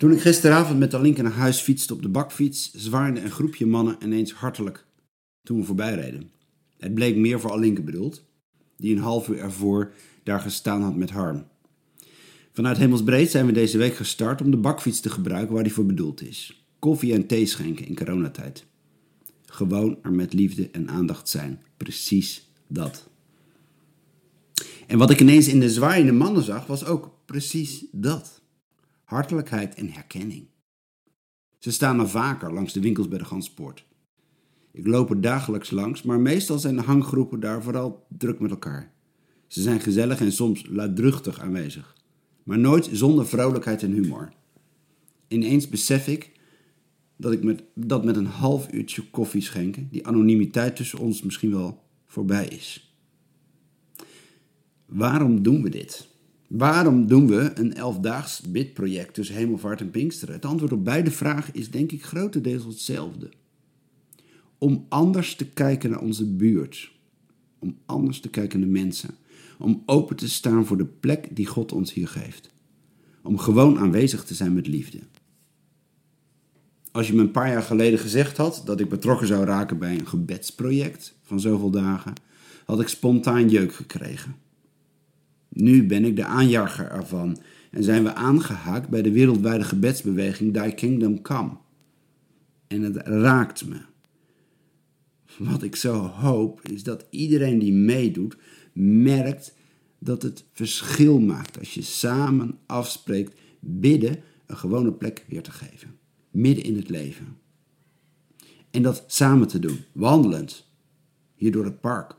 Toen ik gisteravond met Alinke naar huis fietste op de bakfiets, zwaaide een groepje mannen ineens hartelijk toen we voorbij reden. Het bleek meer voor Alinke bedoeld, die een half uur ervoor daar gestaan had met Harm. Vanuit Hemelsbreed zijn we deze week gestart om de bakfiets te gebruiken waar die voor bedoeld is. Koffie en thee schenken in coronatijd. Gewoon er met liefde en aandacht zijn. Precies dat. En wat ik ineens in de zwaaiende mannen zag, was ook precies dat. Hartelijkheid en herkenning. Ze staan er vaker langs de winkels bij de Ganspoort. Ik loop er dagelijks langs, maar meestal zijn de hanggroepen daar vooral druk met elkaar. Ze zijn gezellig en soms luidruchtig aanwezig, maar nooit zonder vrolijkheid en humor. Ineens besef ik dat ik met, dat met een half uurtje koffie schenken die anonimiteit tussen ons misschien wel voorbij is. Waarom doen we dit? Waarom doen we een elfdaags bidproject tussen hemelvaart en Pinksteren? Het antwoord op beide vragen is denk ik grotendeels hetzelfde. Om anders te kijken naar onze buurt. Om anders te kijken naar mensen. Om open te staan voor de plek die God ons hier geeft. Om gewoon aanwezig te zijn met liefde. Als je me een paar jaar geleden gezegd had dat ik betrokken zou raken bij een gebedsproject van zoveel dagen, had ik spontaan jeuk gekregen. Nu ben ik de aanjager ervan en zijn we aangehaakt bij de wereldwijde gebedsbeweging Thy Kingdom Come. En het raakt me. Wat ik zo hoop is dat iedereen die meedoet merkt dat het verschil maakt als je samen afspreekt bidden een gewone plek weer te geven. Midden in het leven. En dat samen te doen, wandelend. Hier door het park,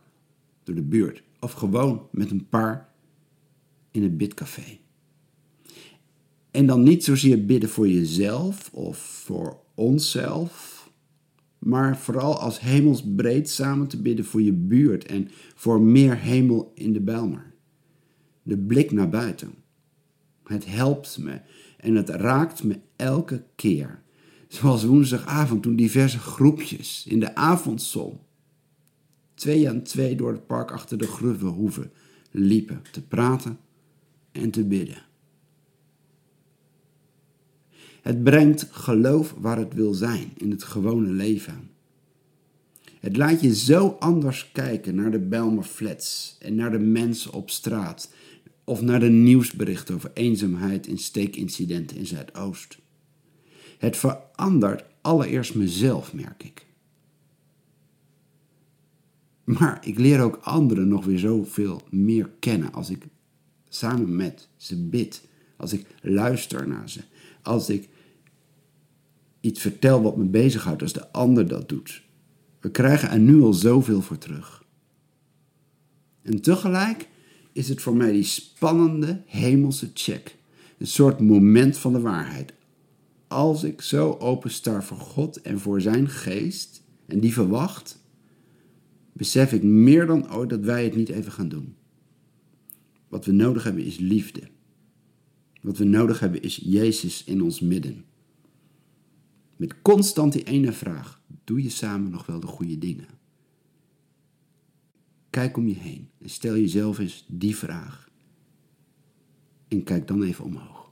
door de buurt. Of gewoon met een paar in het bidcafé. En dan niet zozeer bidden voor jezelf of voor onszelf, maar vooral als hemelsbreed samen te bidden voor je buurt en voor meer hemel in de Bijlmer. De blik naar buiten. Het helpt me en het raakt me elke keer. Zoals woensdagavond toen diverse groepjes in de avondzon twee aan twee door het park achter de gruwe hoeven liepen te praten en te bidden. Het brengt geloof waar het wil zijn in het gewone leven. Het laat je zo anders kijken naar de Belmer flats en naar de mensen op straat of naar de nieuwsberichten over eenzaamheid en steekincidenten in Zuidoost. Het verandert allereerst mezelf, merk ik. Maar ik leer ook anderen nog weer zoveel meer kennen als ik samen met ze bid, als ik luister naar ze, als ik iets vertel wat me bezighoudt, als de ander dat doet. We krijgen er nu al zoveel voor terug. En tegelijk is het voor mij die spannende hemelse check, een soort moment van de waarheid. Als ik zo opensta voor God en voor Zijn geest en die verwacht, besef ik meer dan ooit dat wij het niet even gaan doen. Wat we nodig hebben is liefde. Wat we nodig hebben is Jezus in ons midden. Met constant die ene vraag: doe je samen nog wel de goede dingen? Kijk om je heen en stel jezelf eens die vraag. En kijk dan even omhoog.